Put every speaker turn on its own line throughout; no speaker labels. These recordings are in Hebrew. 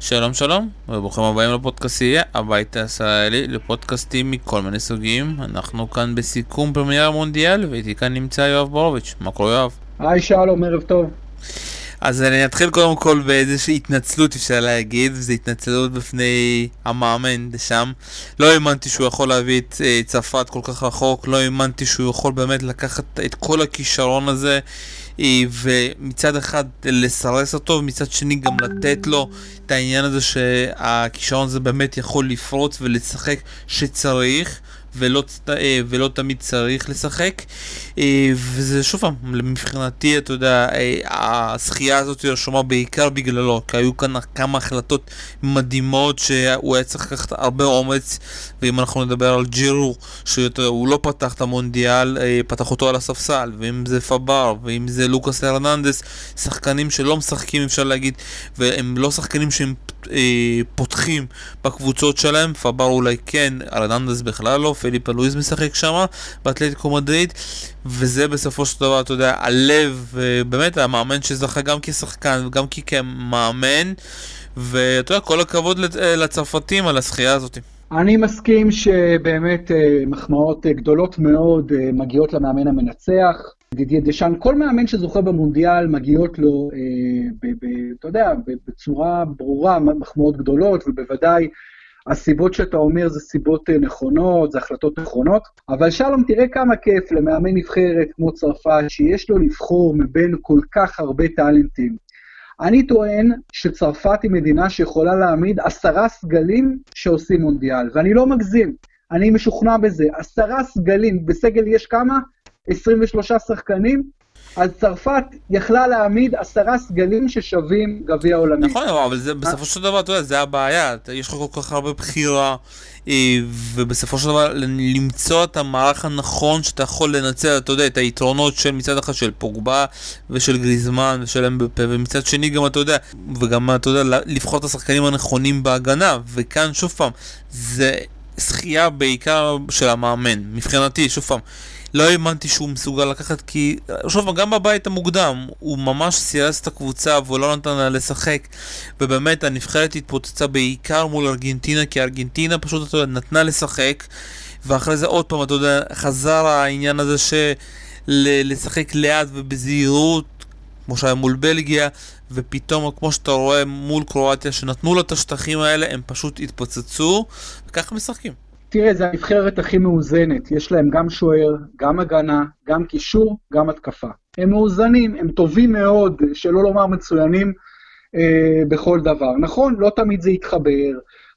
שלום שלום, וברוכים הבאים לפודקאסטייה, הבית הישראלי לפודקאסטים מכל מיני סוגים. אנחנו כאן בסיכום פרמייר המונדיאל, ואיתי כאן נמצא יואב בורוביץ'. מה קורה יואב?
היי שלום, ערב טוב.
אז אני אתחיל קודם כל באיזושהי התנצלות אפשר להגיד, וזו התנצלות בפני המאמן שם. לא האמנתי שהוא יכול להביא את אה, צרפת כל כך רחוק, לא האמנתי שהוא יכול באמת לקחת את כל הכישרון הזה. ומצד אחד לסרס אותו, ומצד שני גם לתת לו את העניין הזה שהכישרון הזה באמת יכול לפרוץ ולשחק שצריך. ולא, אה, ולא תמיד צריך לשחק. אה, וזה שוב פעם, מבחינתי, אתה יודע, אה, הזכייה הזאת רשומה בעיקר בגללו, כי היו כאן כמה החלטות מדהימות שהוא היה צריך לקחת הרבה אומץ, ואם אנחנו נדבר על ג'ירו, שהוא לא פתח את המונדיאל, פתח אותו על הספסל, ואם זה פאבר, ואם זה לוקאס הרננדס, שחקנים שלא משחקים אפשר להגיד, והם לא שחקנים שהם פותחים בקבוצות שלהם, פאבר אולי כן, הרננדס בכלל לא, פליפה לואיז משחק שם באתלטיקו מדריד וזה בסופו של דבר, אתה יודע, הלב, באמת המאמן שזכה גם כשחקן וגם כמאמן ואתה יודע, כל הכבוד לצרפתים על הזכייה הזאת.
אני מסכים שבאמת אה, מחמאות אה, גדולות מאוד אה, מגיעות למאמן המנצח. דידיה דשאן, כל מאמן שזוכה במונדיאל מגיעות לו, אתה יודע, בצורה ברורה מחמאות גדולות, ובוודאי הסיבות שאתה אומר זה סיבות אה, נכונות, זה החלטות נכונות, אבל שלום, תראה כמה כיף למאמן נבחרת כמו צרפת, שיש לו לבחור מבין כל כך הרבה טאלנטים. אני טוען שצרפת היא מדינה שיכולה להעמיד עשרה סגלים שעושים מונדיאל, ואני לא מגזים, אני משוכנע בזה. עשרה סגלים, בסגל יש כמה? 23 שחקנים, אז צרפת יכלה להעמיד עשרה סגלים ששווים גביע עולמי.
נכון, אבל זה בסופו של דבר, אתה יודע, זה הבעיה. יש לך כל כך הרבה בחירה, אה, ובסופו של דבר למצוא את המערך הנכון שאתה יכול לנצל, אתה יודע, את היתרונות של מצד אחד של פוגבה ושל גריזמן ושל אמבפה, ומצד שני גם, אתה יודע, וגם, אתה יודע, לבחור את השחקנים הנכונים בהגנה, וכאן, שוב פעם, זה זכייה בעיקר של המאמן, מבחינתי, שוב פעם. לא האמנתי שהוא מסוגל לקחת כי, שוב, גם בבית המוקדם הוא ממש סירס את הקבוצה והוא לא נתן לה לשחק. ובאמת הנבחרת התפוצצה בעיקר מול ארגנטינה כי ארגנטינה פשוט, אתה יודע, נתנה לשחק. ואחרי זה עוד פעם, אתה יודע, חזר העניין הזה של לשחק לאט ובזהירות כמו שהיה מול בלגיה, ופתאום, כמו שאתה רואה מול קרואטיה, שנתנו לה את השטחים האלה, הם פשוט התפוצצו, וככה משחקים.
תראה, זה הנבחרת הכי מאוזנת, יש להם גם שוער, גם הגנה, גם קישור, גם התקפה. הם מאוזנים, הם טובים מאוד, שלא לומר מצוינים אה, בכל דבר. נכון, לא תמיד זה יתחבר,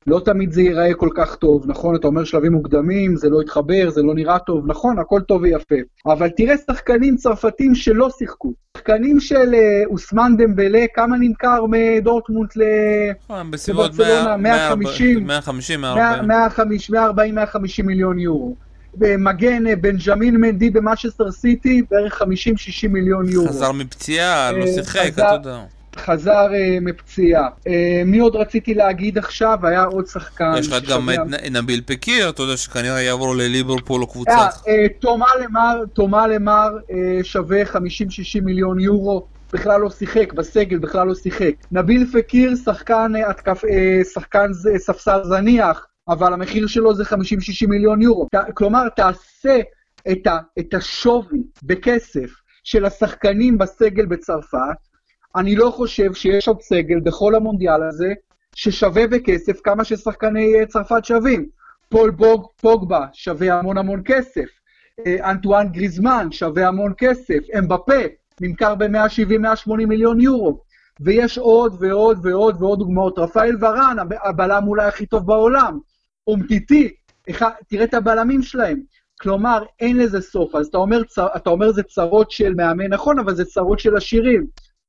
לא תמיד זה ייראה כל כך טוב, נכון? אתה אומר שלבים מוקדמים, זה לא יתחבר, זה לא נראה טוב, נכון, הכל טוב ויפה. אבל תראה שחקנים צרפתים שלא שיחקו. שחקנים של אה, אוסמן דמבלה, כמה נמכר מדורטמונט
לברצלונה? 150, 150,
140, 150 מיליון יורו. מגן אה, בנג'מין מנדי במשסטר סיטי, בערך 50-60 מיליון יורו.
חזר מפציעה, לא אה, שיחק, אתה יודע.
חזר uh, מפציעה. Uh, מי עוד רציתי להגיד עכשיו? היה עוד שחקן.
יש לך גם את נביל פקיר, אתה יודע שכנראה יעבור לליברפול או קבוצה. Uh,
תומה למר, תומה למר שווה 50-60 מיליון יורו. בכלל לא שיחק, בסגל בכלל לא שיחק. נביל פקיר, שחקן, התקף, שחקן ספסל זניח, אבל המחיר שלו זה 50-60 מיליון יורו. כלומר, תעשה את, ה, את השווי בכסף של השחקנים בסגל בצרפת, אני לא חושב שיש עוד סגל בכל המונדיאל הזה ששווה בכסף כמה ששחקני אה, צרפת שווים. פול בוג, פוגבה שווה המון המון כסף. אה, אנטואן גריזמן שווה המון כסף. אמבפה נמכר ב-170-180 מיליון יורו. ויש עוד ועוד ועוד ועוד דוגמאות. רפאל ורן, הבלם אולי הכי טוב בעולם. אומטיטי, תראה את הבלמים שלהם. כלומר, אין לזה סוף. אז אתה אומר, אתה אומר זה צרות של מאמן, נכון, אבל זה צרות של עשירים.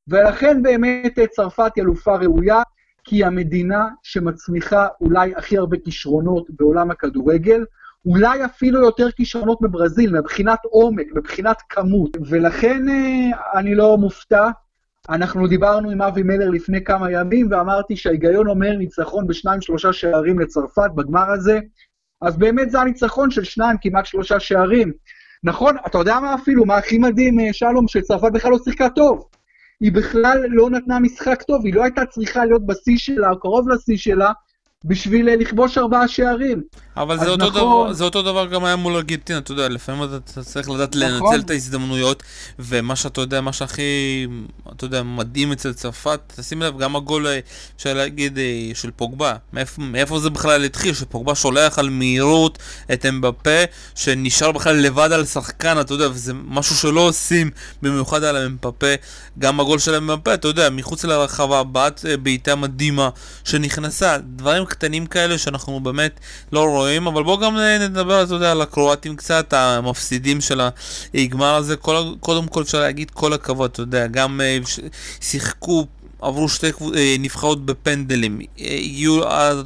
ולכן באמת צרפת היא אלופה ראויה, כי היא המדינה שמצמיחה אולי הכי הרבה כישרונות בעולם הכדורגל, אולי אפילו יותר כישרונות מברזיל, מבחינת עומק, מבחינת כמות, ולכן אה, אני לא מופתע. אנחנו דיברנו עם אבי מלר לפני כמה ימים, ואמרתי שההיגיון אומר ניצחון בשניים שלושה שערים לצרפת בגמר הזה, אז באמת זה הניצחון של שניים, כמעט שלושה שערים. נכון, אתה יודע מה אפילו, מה הכי מדהים, אה, שלום, שצרפת בכלל לא שיחקה טוב. היא בכלל לא נתנה משחק טוב, היא לא הייתה צריכה להיות בשיא שלה, או קרוב לשיא שלה, בשביל אה, לכבוש ארבעה שערים.
אבל זה אותו, נכון, דבר, זה אותו דבר גם היה מול ארגנטינה, אתה יודע, לפעמים אתה צריך לדעת נכון. לנצל את ההזדמנויות, ומה שאתה יודע, מה שהכי, אתה יודע, מדהים אצל צרפת, תשים לב, גם הגול, אה, אפשר להגיד, אה, של פוגבה, מאיפה, מאיפה זה בכלל התחיל, שפוגבה שולח על מהירות את אמבפה, שנשאר בכלל לבד על שחקן, אתה יודע, וזה משהו שלא עושים במיוחד על אמבפה, גם הגול של אמבפה, אתה יודע, מחוץ לרחבה, בעט בעיטה מדהימה שנכנסה, דברים קטנים כאלה שאנחנו באמת לא רואים, אבל בואו גם נדבר, אתה יודע, על הקרואטים קצת, המפסידים של הגמר הזה, כל, קודם כל אפשר להגיד כל הכבוד, אתה יודע, גם אה, שיחקו עברו שתי אה, נבחרות בפנדלים, הגיעו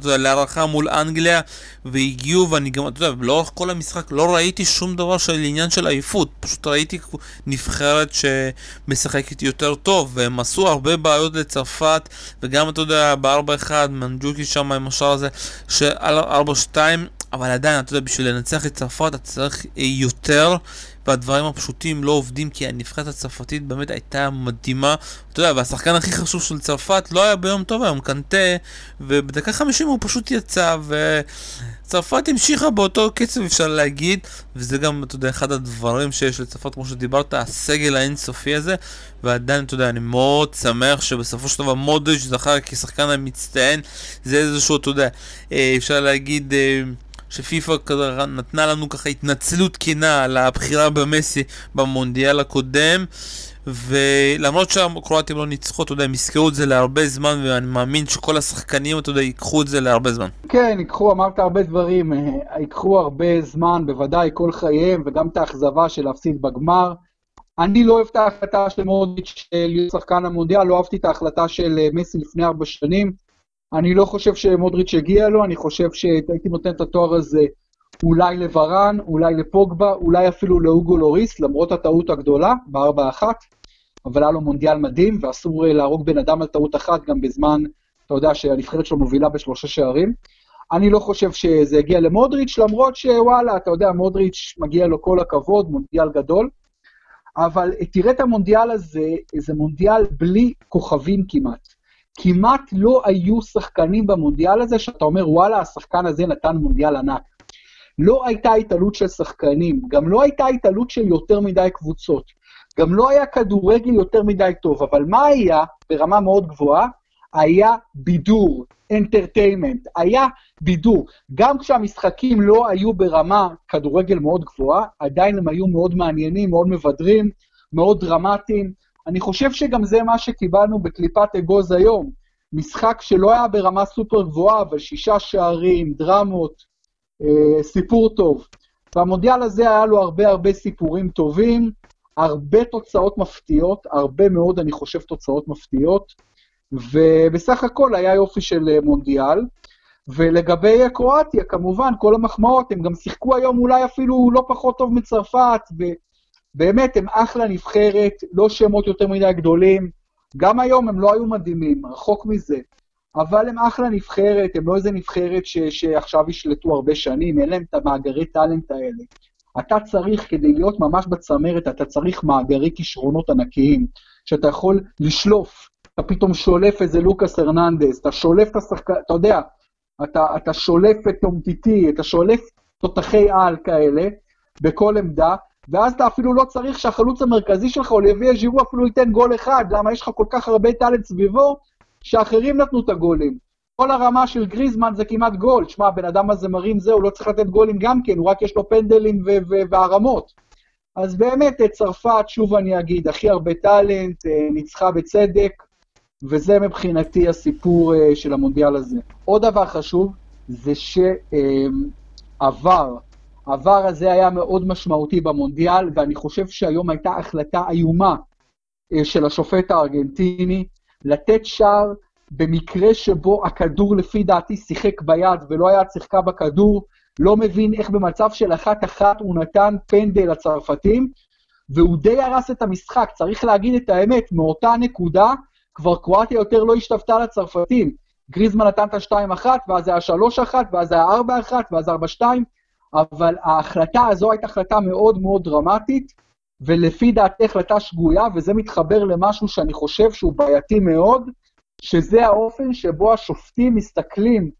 להערכה מול אנגליה והגיעו ואני גם, אתה יודע, לאורך כל המשחק לא ראיתי שום דבר של עניין של עייפות, פשוט ראיתי נבחרת שמשחקת יותר טוב והם עשו הרבה בעיות לצרפת וגם, אתה יודע, ב-4-1 מנג'וקי שם עם השער הזה, שעל 4-2 אבל עדיין, אתה יודע, בשביל לנצח את צרפת אתה צריך יותר והדברים הפשוטים לא עובדים כי הנבחרת הצרפתית באמת הייתה מדהימה. אתה יודע, והשחקן הכי חשוב של צרפת לא היה ביום טוב היום, קנטה, ובדקה 50 הוא פשוט יצא, וצרפת המשיכה באותו קצב אפשר להגיד, וזה גם, אתה יודע, אחד הדברים שיש לצרפת, כמו שדיברת, הסגל האינסופי הזה, ועדיין, אתה יודע, אני מאוד שמח שבסופו של דבר מודריץ' זכר כשחקן המצטיין, זה איזשהו, אתה יודע, אה, אפשר להגיד... שפיפ"א נתנה לנו ככה התנצלות כנה על הבחירה במסי במונדיאל הקודם ולמרות שהקרואטים לא ניצחו, אתה יודע, הם יזכרו את זה להרבה זמן ואני מאמין שכל השחקנים, אתה יודע, ייקחו את זה להרבה זמן.
כן, ייקחו, אמרת הרבה דברים, אה, ייקחו הרבה זמן, בוודאי כל חייהם וגם את האכזבה של להפסיד בגמר. אני לא אוהב את ההחלטה של מודיץ' להיות שחקן המונדיאל, לא אהבתי את ההחלטה של אה, מסי לפני ארבע שנים. אני לא חושב שמודריץ' הגיע לו, אני חושב שהייתי נותן את התואר הזה אולי לוורן, אולי לפוגבה, אולי אפילו לאוגו לוריס, למרות הטעות הגדולה, בארבע אחת, אבל היה לו מונדיאל מדהים, ואסור להרוג בן אדם על טעות אחת גם בזמן, אתה יודע, שהנבחרת שלו מובילה בשלושה שערים. אני לא חושב שזה הגיע למודריץ', למרות שוואלה, אתה יודע, מודריץ' מגיע לו כל הכבוד, מונדיאל גדול. אבל תראה את המונדיאל הזה, זה מונדיאל בלי כוכבים כמעט. כמעט לא היו שחקנים במונדיאל הזה שאתה אומר, וואלה, השחקן הזה נתן מונדיאל ענק. לא הייתה התעלות של שחקנים, גם לא הייתה התעלות של יותר מדי קבוצות, גם לא היה כדורגל יותר מדי טוב, אבל מה היה ברמה מאוד גבוהה? היה בידור, אנטרטיימנט, היה בידור. גם כשהמשחקים לא היו ברמה כדורגל מאוד גבוהה, עדיין הם היו מאוד מעניינים, מאוד מבדרים, מאוד דרמטיים. אני חושב שגם זה מה שקיבלנו בקליפת אגוז היום. משחק שלא היה ברמה סופר גבוהה, אבל שישה שערים, דרמות, אה, סיפור טוב. והמונדיאל הזה היה לו הרבה הרבה סיפורים טובים, הרבה תוצאות מפתיעות, הרבה מאוד, אני חושב, תוצאות מפתיעות, ובסך הכל היה יופי של אה, מונדיאל. ולגבי קרואטיה, כמובן, כל המחמאות, הם גם שיחקו היום אולי אפילו לא פחות טוב מצרפת, באמת, הם אחלה נבחרת, לא שמות יותר מדי גדולים. גם היום הם לא היו מדהימים, רחוק מזה. אבל הם אחלה נבחרת, הם לא איזה נבחרת ש, שעכשיו ישלטו הרבה שנים, אין להם את המאגרי טאלנט האלה. אתה צריך, כדי להיות ממש בצמרת, אתה צריך מאגרי כישרונות ענקיים, שאתה יכול לשלוף. אתה פתאום שולף איזה לוקאס הרננדס, אתה שולף את השחקן, אתה יודע, אתה, אתה שולף את אומטיטי, אתה שולף תותחי על כאלה, בכל עמדה, ואז אתה אפילו לא צריך שהחלוץ המרכזי שלך, או לוי ז'ירו, אפילו ייתן גול אחד, למה יש לך כל כך הרבה טאלנט סביבו, שאחרים נתנו את הגולים. כל הרמה של גריזמן זה כמעט גול. שמע, הבן אדם הזה מרים זה, הוא לא צריך לתת גולים גם כן, הוא רק יש לו פנדלים והרמות. אז באמת, צרפת, שוב אני אגיד, הכי הרבה טאלנט, אה, ניצחה בצדק, וזה מבחינתי הסיפור אה, של המונדיאל הזה. עוד דבר חשוב, זה שעבר העבר הזה היה מאוד משמעותי במונדיאל, ואני חושב שהיום הייתה החלטה איומה אה, של השופט הארגנטיני לתת שער במקרה שבו הכדור לפי דעתי שיחק ביד ולא היה צחקה בכדור, לא מבין איך במצב של אחת-אחת הוא נתן פנדל לצרפתים, והוא די הרס את המשחק. צריך להגיד את האמת, מאותה נקודה כבר קרואטיה יותר לא השתוותה לצרפתים. גריזמן נתן את ה-2-1, ואז היה 3-1, ואז היה 4-1, ואז 4-2, אבל ההחלטה הזו הייתה החלטה מאוד מאוד דרמטית, ולפי דעתי החלטה שגויה, וזה מתחבר למשהו שאני חושב שהוא בעייתי מאוד, שזה האופן שבו השופטים מסתכלים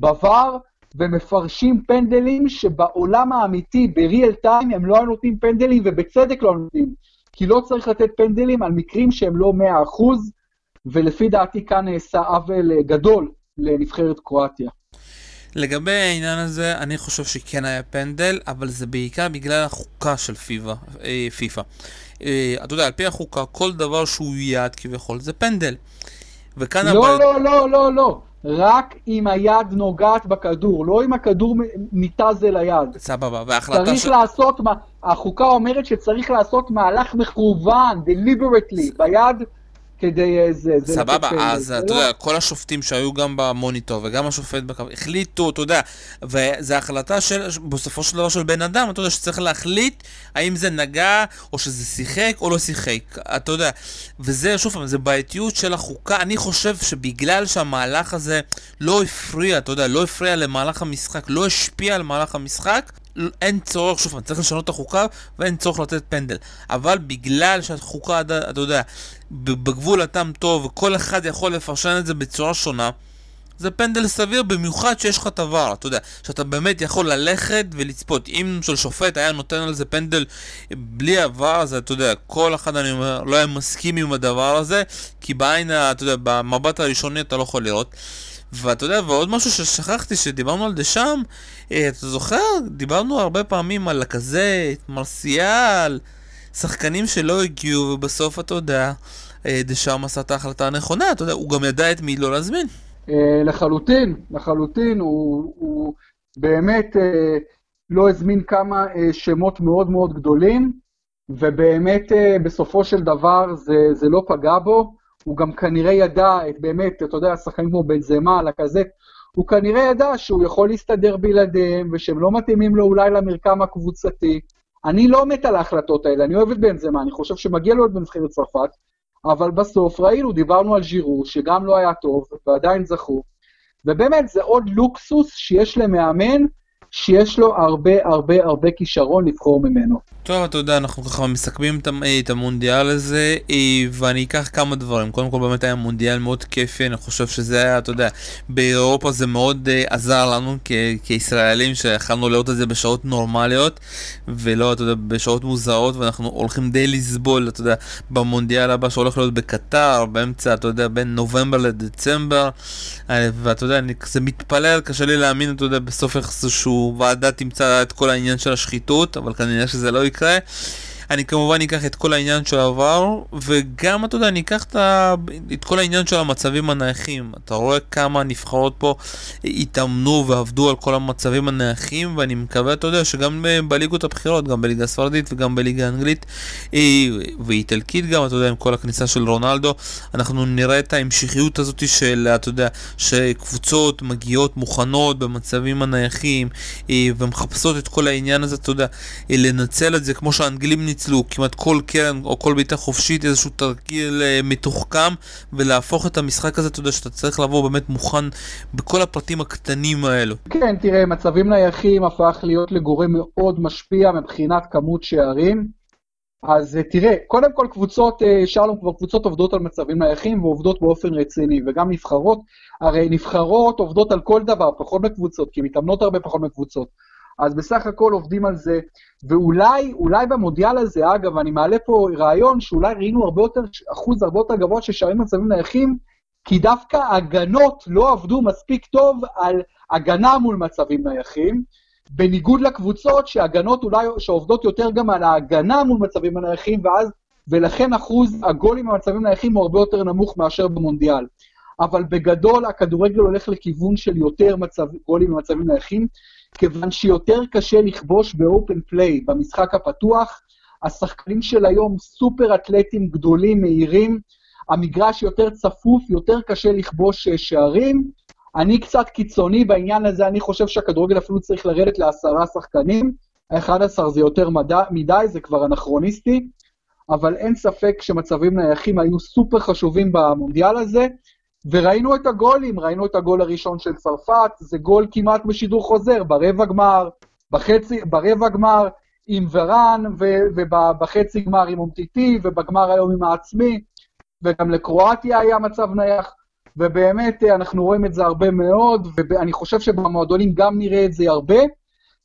בVAR ומפרשים פנדלים שבעולם האמיתי, בריאל טיים, הם לא היו נותנים פנדלים, ובצדק לא נותנים. כי לא צריך לתת פנדלים על מקרים שהם לא 100%, ולפי דעתי כאן נעשה עוול גדול לנבחרת קרואטיה.
לגבי העניין הזה, אני חושב שכן היה פנדל, אבל זה בעיקר בגלל החוקה של פיבה, אה, פיפא. אה, אתה יודע, על פי החוקה, כל דבר שהוא יעד כביכול זה פנדל.
וכאן לא, הבעיה... לא, לא, לא, לא. רק אם היד נוגעת בכדור, לא אם הכדור ניתז אל היד.
סבבה, וההחלטה
צריך ש... לעשות, החוקה אומרת שצריך לעשות מהלך מכוון, deliberately, ביד כדי איזה...
אה, סבבה, אז אתה לא- יודע, כל השופטים שהיו גם במוניטור וגם השופט בקו, החליטו, אתה יודע, וזו החלטה של, בסופו של דבר של בן אדם, אתה יודע, שצריך להחליט האם זה נגע, או שזה שיחק או לא שיחק, אתה יודע, וזה, שוב פעם, זה בעייתיות של החוקה, אני חושב שבגלל שהמהלך הזה לא הפריע, אתה יודע, לא הפריע למהלך המשחק, לא השפיע על מהלך המשחק, אין צורך, שוב, צריך לשנות את החוקה ואין צורך לתת פנדל. אבל בגלל שהחוקה, אתה יודע, בגבול הטעם טוב וכל אחד יכול לפרשן את זה בצורה שונה, זה פנדל סביר, במיוחד שיש לך הוואר, אתה יודע, שאתה באמת יכול ללכת ולצפות. אם של שופט היה נותן על זה פנדל בלי הוואר, אז אתה יודע, כל אחד, אני אומר, לא היה מסכים עם הדבר הזה, כי בעין, אתה יודע, במבט הראשוני אתה לא יכול לראות. ואתה יודע, ועוד משהו ששכחתי, שדיברנו על דשאם, אה, אתה זוכר? דיברנו הרבה פעמים על כזה, מרסיאל, שחקנים שלא הגיעו, ובסוף, אתה יודע, אה, דשאם עשה את ההחלטה הנכונה, אתה יודע, הוא גם ידע את מי לא להזמין.
אה, לחלוטין, לחלוטין, הוא, הוא באמת לא הזמין כמה שמות מאוד מאוד גדולים, ובאמת בסופו של דבר זה, זה לא פגע בו. הוא גם כנראה ידע, את באמת, אתה יודע, שחקנים כמו בנזמה, לקזט, הוא כנראה ידע שהוא יכול להסתדר בלעדיהם, ושהם לא מתאימים לו אולי למרקם הקבוצתי. אני לא מת על ההחלטות האלה, אני אוהב את בנזמה, אני חושב שמגיע לו להיות בנבחרת צרפת, אבל בסוף ראינו, דיברנו על ז'ירו, שגם לא היה טוב, ועדיין זכו, ובאמת זה עוד לוקסוס שיש למאמן, שיש לו הרבה הרבה הרבה כישרון לבחור ממנו.
טוב, אתה יודע, אנחנו ככה מסכמים את המונדיאל הזה, אה, ואני אקח כמה דברים. קודם כל, באמת היה מונדיאל מאוד כיפי, אני חושב שזה היה, אתה יודע, באירופה זה מאוד uh, עזר לנו כישראלים, שיכלנו לראות את זה בשעות נורמליות, ולא, אתה יודע, בשעות מוזרות, ואנחנו הולכים די לסבול, אתה יודע, במונדיאל הבא שהולך להיות בקטר, באמצע, אתה יודע, בין נובמבר לדצמבר, אה, ואתה יודע, אני כזה מתפלל, קשה לי להאמין, אתה יודע, בסוף איכשהו ועדה תמצא את כל העניין של השחיתות, אבל כנראה שזה לא יקרה. אני כמובן אקח את כל העניין של העבר, וגם, אתה יודע, אני אקח את, ה... את כל העניין של המצבים הנייחים. אתה רואה כמה הנבחרות פה התאמנו ועבדו על כל המצבים הנייחים, ואני מקווה, אתה יודע, שגם בליגות הבכירות, גם בליגה הספרדית וגם בליגה האנגלית, אה, ואיטלקית גם, אתה יודע, עם כל הכניסה של רונלדו, אנחנו נראה את ההמשכיות הזאת של, אתה יודע, שקבוצות מגיעות מוכנות במצבים הנייחים, אה, ומחפשות את כל העניין הזה, אתה יודע, אה, לנצל את זה כמו שהאנגלים ניצלו כמעט כל קרן או כל בעיטה חופשית איזשהו תרגיל אה, מתוחכם ולהפוך את המשחק הזה, אתה יודע שאתה צריך לבוא באמת מוכן בכל הפרטים הקטנים האלו.
כן, תראה, מצבים נייחים הפך להיות לגורם מאוד משפיע מבחינת כמות שערים. אז אה, תראה, קודם כל קבוצות, אה, שלום, כבר קבוצות עובדות על מצבים נייחים ועובדות באופן רציני, וגם נבחרות, הרי נבחרות עובדות על כל דבר, פחות מקבוצות, כי מתאמנות הרבה פחות מקבוצות. אז בסך הכל עובדים על זה, ואולי, אולי במונדיאל הזה, אגב, אני מעלה פה רעיון שאולי ראינו הרבה יותר, אחוז הרבה יותר גבוה של שערים מצבים נייחים, כי דווקא הגנות לא עבדו מספיק טוב על הגנה מול מצבים נייחים, בניגוד לקבוצות שהגנות אולי, שעובדות יותר גם על ההגנה מול מצבים נייחים, ואז, ולכן אחוז הגולים במצבים נייחים הוא הרבה יותר נמוך מאשר במונדיאל. אבל בגדול הכדורגל הולך לכיוון של יותר מצב, גולים במצבים נייחים, כיוון שיותר קשה לכבוש באופן פליי, במשחק הפתוח. השחקנים של היום סופר אתלטים גדולים, מהירים, המגרש יותר צפוף, יותר קשה לכבוש אה, שערים. אני קצת קיצוני בעניין הזה, אני חושב שהכדורגל אפילו צריך לרדת לעשרה שחקנים. ה-11 זה יותר מדי, מדי, זה כבר אנכרוניסטי, אבל אין ספק שמצבים נייחים היו סופר חשובים במונדיאל הזה, וראינו את הגולים, ראינו את הגול הראשון של צרפת, זה גול כמעט בשידור חוזר, ברבע גמר, בחצי, ברבע גמר, עם ורן, ובחצי גמר עם אומטיטי, ובגמר היום עם העצמי, וגם לקרואטיה היה מצב נייח, ובאמת אנחנו רואים את זה הרבה מאוד, ואני חושב שבמועדונים גם נראה את זה הרבה.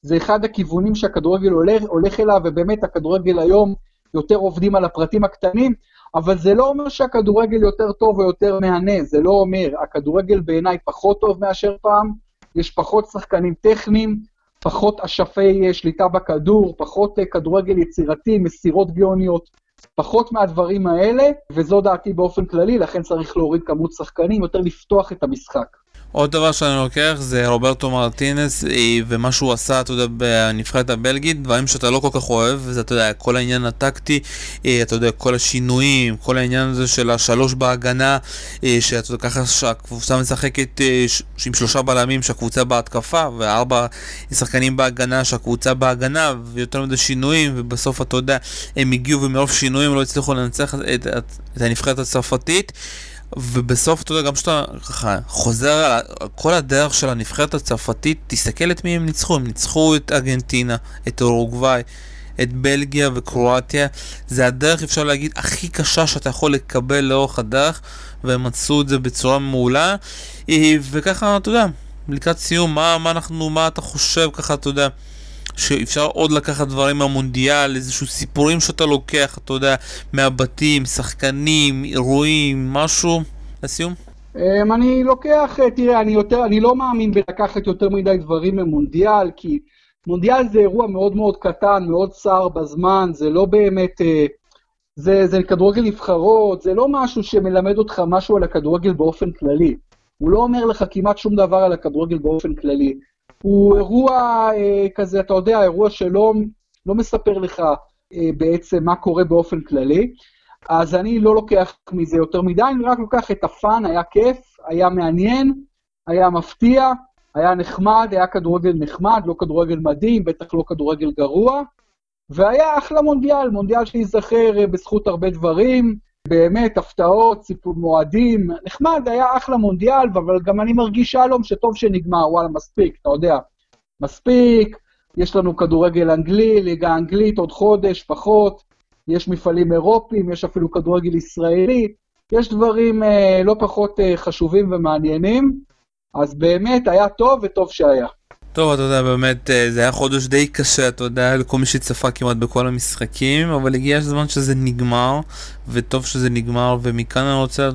זה אחד הכיוונים שהכדורגל הולך, הולך אליו, ובאמת הכדורגל היום יותר עובדים על הפרטים הקטנים, אבל זה לא אומר שהכדורגל יותר טוב או יותר מהנה, זה לא אומר. הכדורגל בעיניי פחות טוב מאשר פעם, יש פחות שחקנים טכניים, פחות אשפי שליטה בכדור, פחות כדורגל יצירתי, מסירות גאוניות, פחות מהדברים האלה, וזו דעתי באופן כללי, לכן צריך להוריד כמות שחקנים, יותר לפתוח את המשחק.
עוד דבר שאני לוקח זה רוברטו מרטינס אה, ומה שהוא עשה, אתה יודע, בנבחרת הבלגית, דברים שאתה לא כל כך אוהב, זה, אתה יודע, כל העניין הטקטי, אה, אתה יודע, כל השינויים, כל העניין הזה של השלוש בהגנה, אה, שאתה יודע, ככה שהקבוצה משחקת עם שלושה בלמים, שהקבוצה בהתקפה, וארבע שחקנים בהגנה, שהקבוצה בהגנה, ויותר מדי שינויים, ובסוף, אתה יודע, הם הגיעו ומרוב שינויים לא הצליחו לנצח את, את, את הנבחרת הצרפתית. ובסוף, אתה יודע, גם כשאתה ככה חוזר על כל הדרך של הנבחרת הצרפתית, תסתכל את מי הם ניצחו. הם ניצחו את ארגנטינה, את אורוגוואי, את בלגיה וקרואטיה. זה הדרך, אפשר להגיד, הכי קשה שאתה יכול לקבל לאורך הדרך, והם מצאו את זה בצורה מעולה. אה, וככה, אתה יודע, לקראת סיום, מה, מה אנחנו, מה אתה חושב ככה, אתה יודע, שאפשר עוד לקחת דברים מהמונדיאל, איזשהו סיפורים שאתה לוקח, אתה יודע, מהבתים, שחקנים, אירועים, משהו, לסיום?
Um, אני לוקח, אה, תראה, אני יותר, אני לא מאמין בלקחת יותר מדי דברים ממונדיאל, כי מונדיאל זה אירוע מאוד מאוד קטן, מאוד צר בזמן, זה לא באמת, אה, זה, זה כדורגל נבחרות, זה לא משהו שמלמד אותך משהו על הכדורגל באופן כללי. הוא לא אומר לך כמעט שום דבר על הכדורגל באופן כללי. הוא אירוע אה, כזה, אתה יודע, אירוע שלא לא מספר לך אה, בעצם מה קורה באופן כללי, אז אני לא לוקח מזה יותר מדי, אני רק לוקח את הפאן, היה כיף, היה מעניין, היה מפתיע, היה נחמד, היה כדורגל נחמד, לא כדורגל מדהים, בטח לא כדורגל גרוע, והיה אחלה מונדיאל, מונדיאל שייזכר אה, בזכות הרבה דברים, באמת, הפתעות, סיפור מועדים, נחמד, היה אחלה מונדיאל, אבל גם אני מרגיש שלום שטוב שנגמר, וואלה, מספיק, אתה יודע. מספיק, יש לנו כדורגל אנגלי, ליגה אנגלית עוד חודש, פחות, יש מפעלים אירופיים, יש אפילו כדורגל ישראלי, יש דברים אה, לא פחות אה, חשובים ומעניינים, אז באמת היה טוב וטוב שהיה.
טוב, אתה יודע, באמת, אה, זה היה חודש די קשה, אתה יודע, לכל מי שצפה כמעט בכל המשחקים, אבל הגיע הזמן שזה נגמר, וטוב שזה נגמר, ומכאן אני רוצה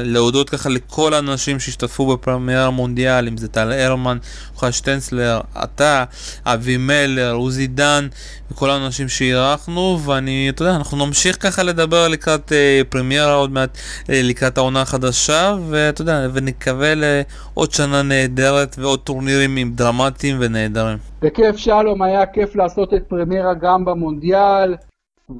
להודות ככה לכל האנשים שהשתתפו בפרמייר המונדיאל, אם זה טל הרמן, יוחד שטנצלר, אתה, אבי מלר, עוזי דן, וכל האנשים שאירחנו, ואני, אתה יודע, אנחנו נמשיך ככה לדבר לקראת אה, פרמיירה עוד מעט, אה, לקראת העונה החדשה, ואתה יודע, ונקווה לעוד שנה נהדרת ועוד טורנירים עם דרמטיים ונהדרים.
בכיף שלום, היה כיף לעשות את פרמיירה גם במונדיאל.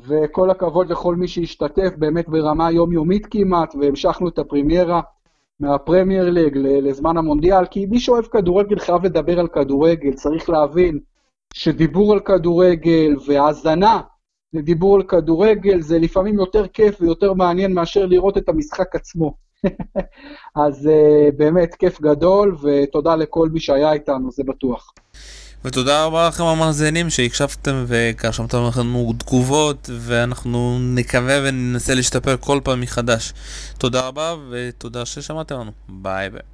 וכל הכבוד לכל מי שהשתתף באמת ברמה יומיומית כמעט, והמשכנו את הפרימיירה מהפרמייר ליג לזמן המונדיאל, כי מי שאוהב כדורגל חייב לדבר על כדורגל, צריך להבין שדיבור על כדורגל והאזנה לדיבור על כדורגל זה לפעמים יותר כיף ויותר מעניין מאשר לראות את המשחק עצמו. אז uh, באמת כיף גדול, ותודה לכל מי שהיה איתנו, זה בטוח.
ותודה רבה לכם המאזינים שהקשבתם ורשמתם לנו תגובות ואנחנו נקווה וננסה להשתפר כל פעם מחדש. תודה רבה ותודה ששמעתם לנו. ביי ביי.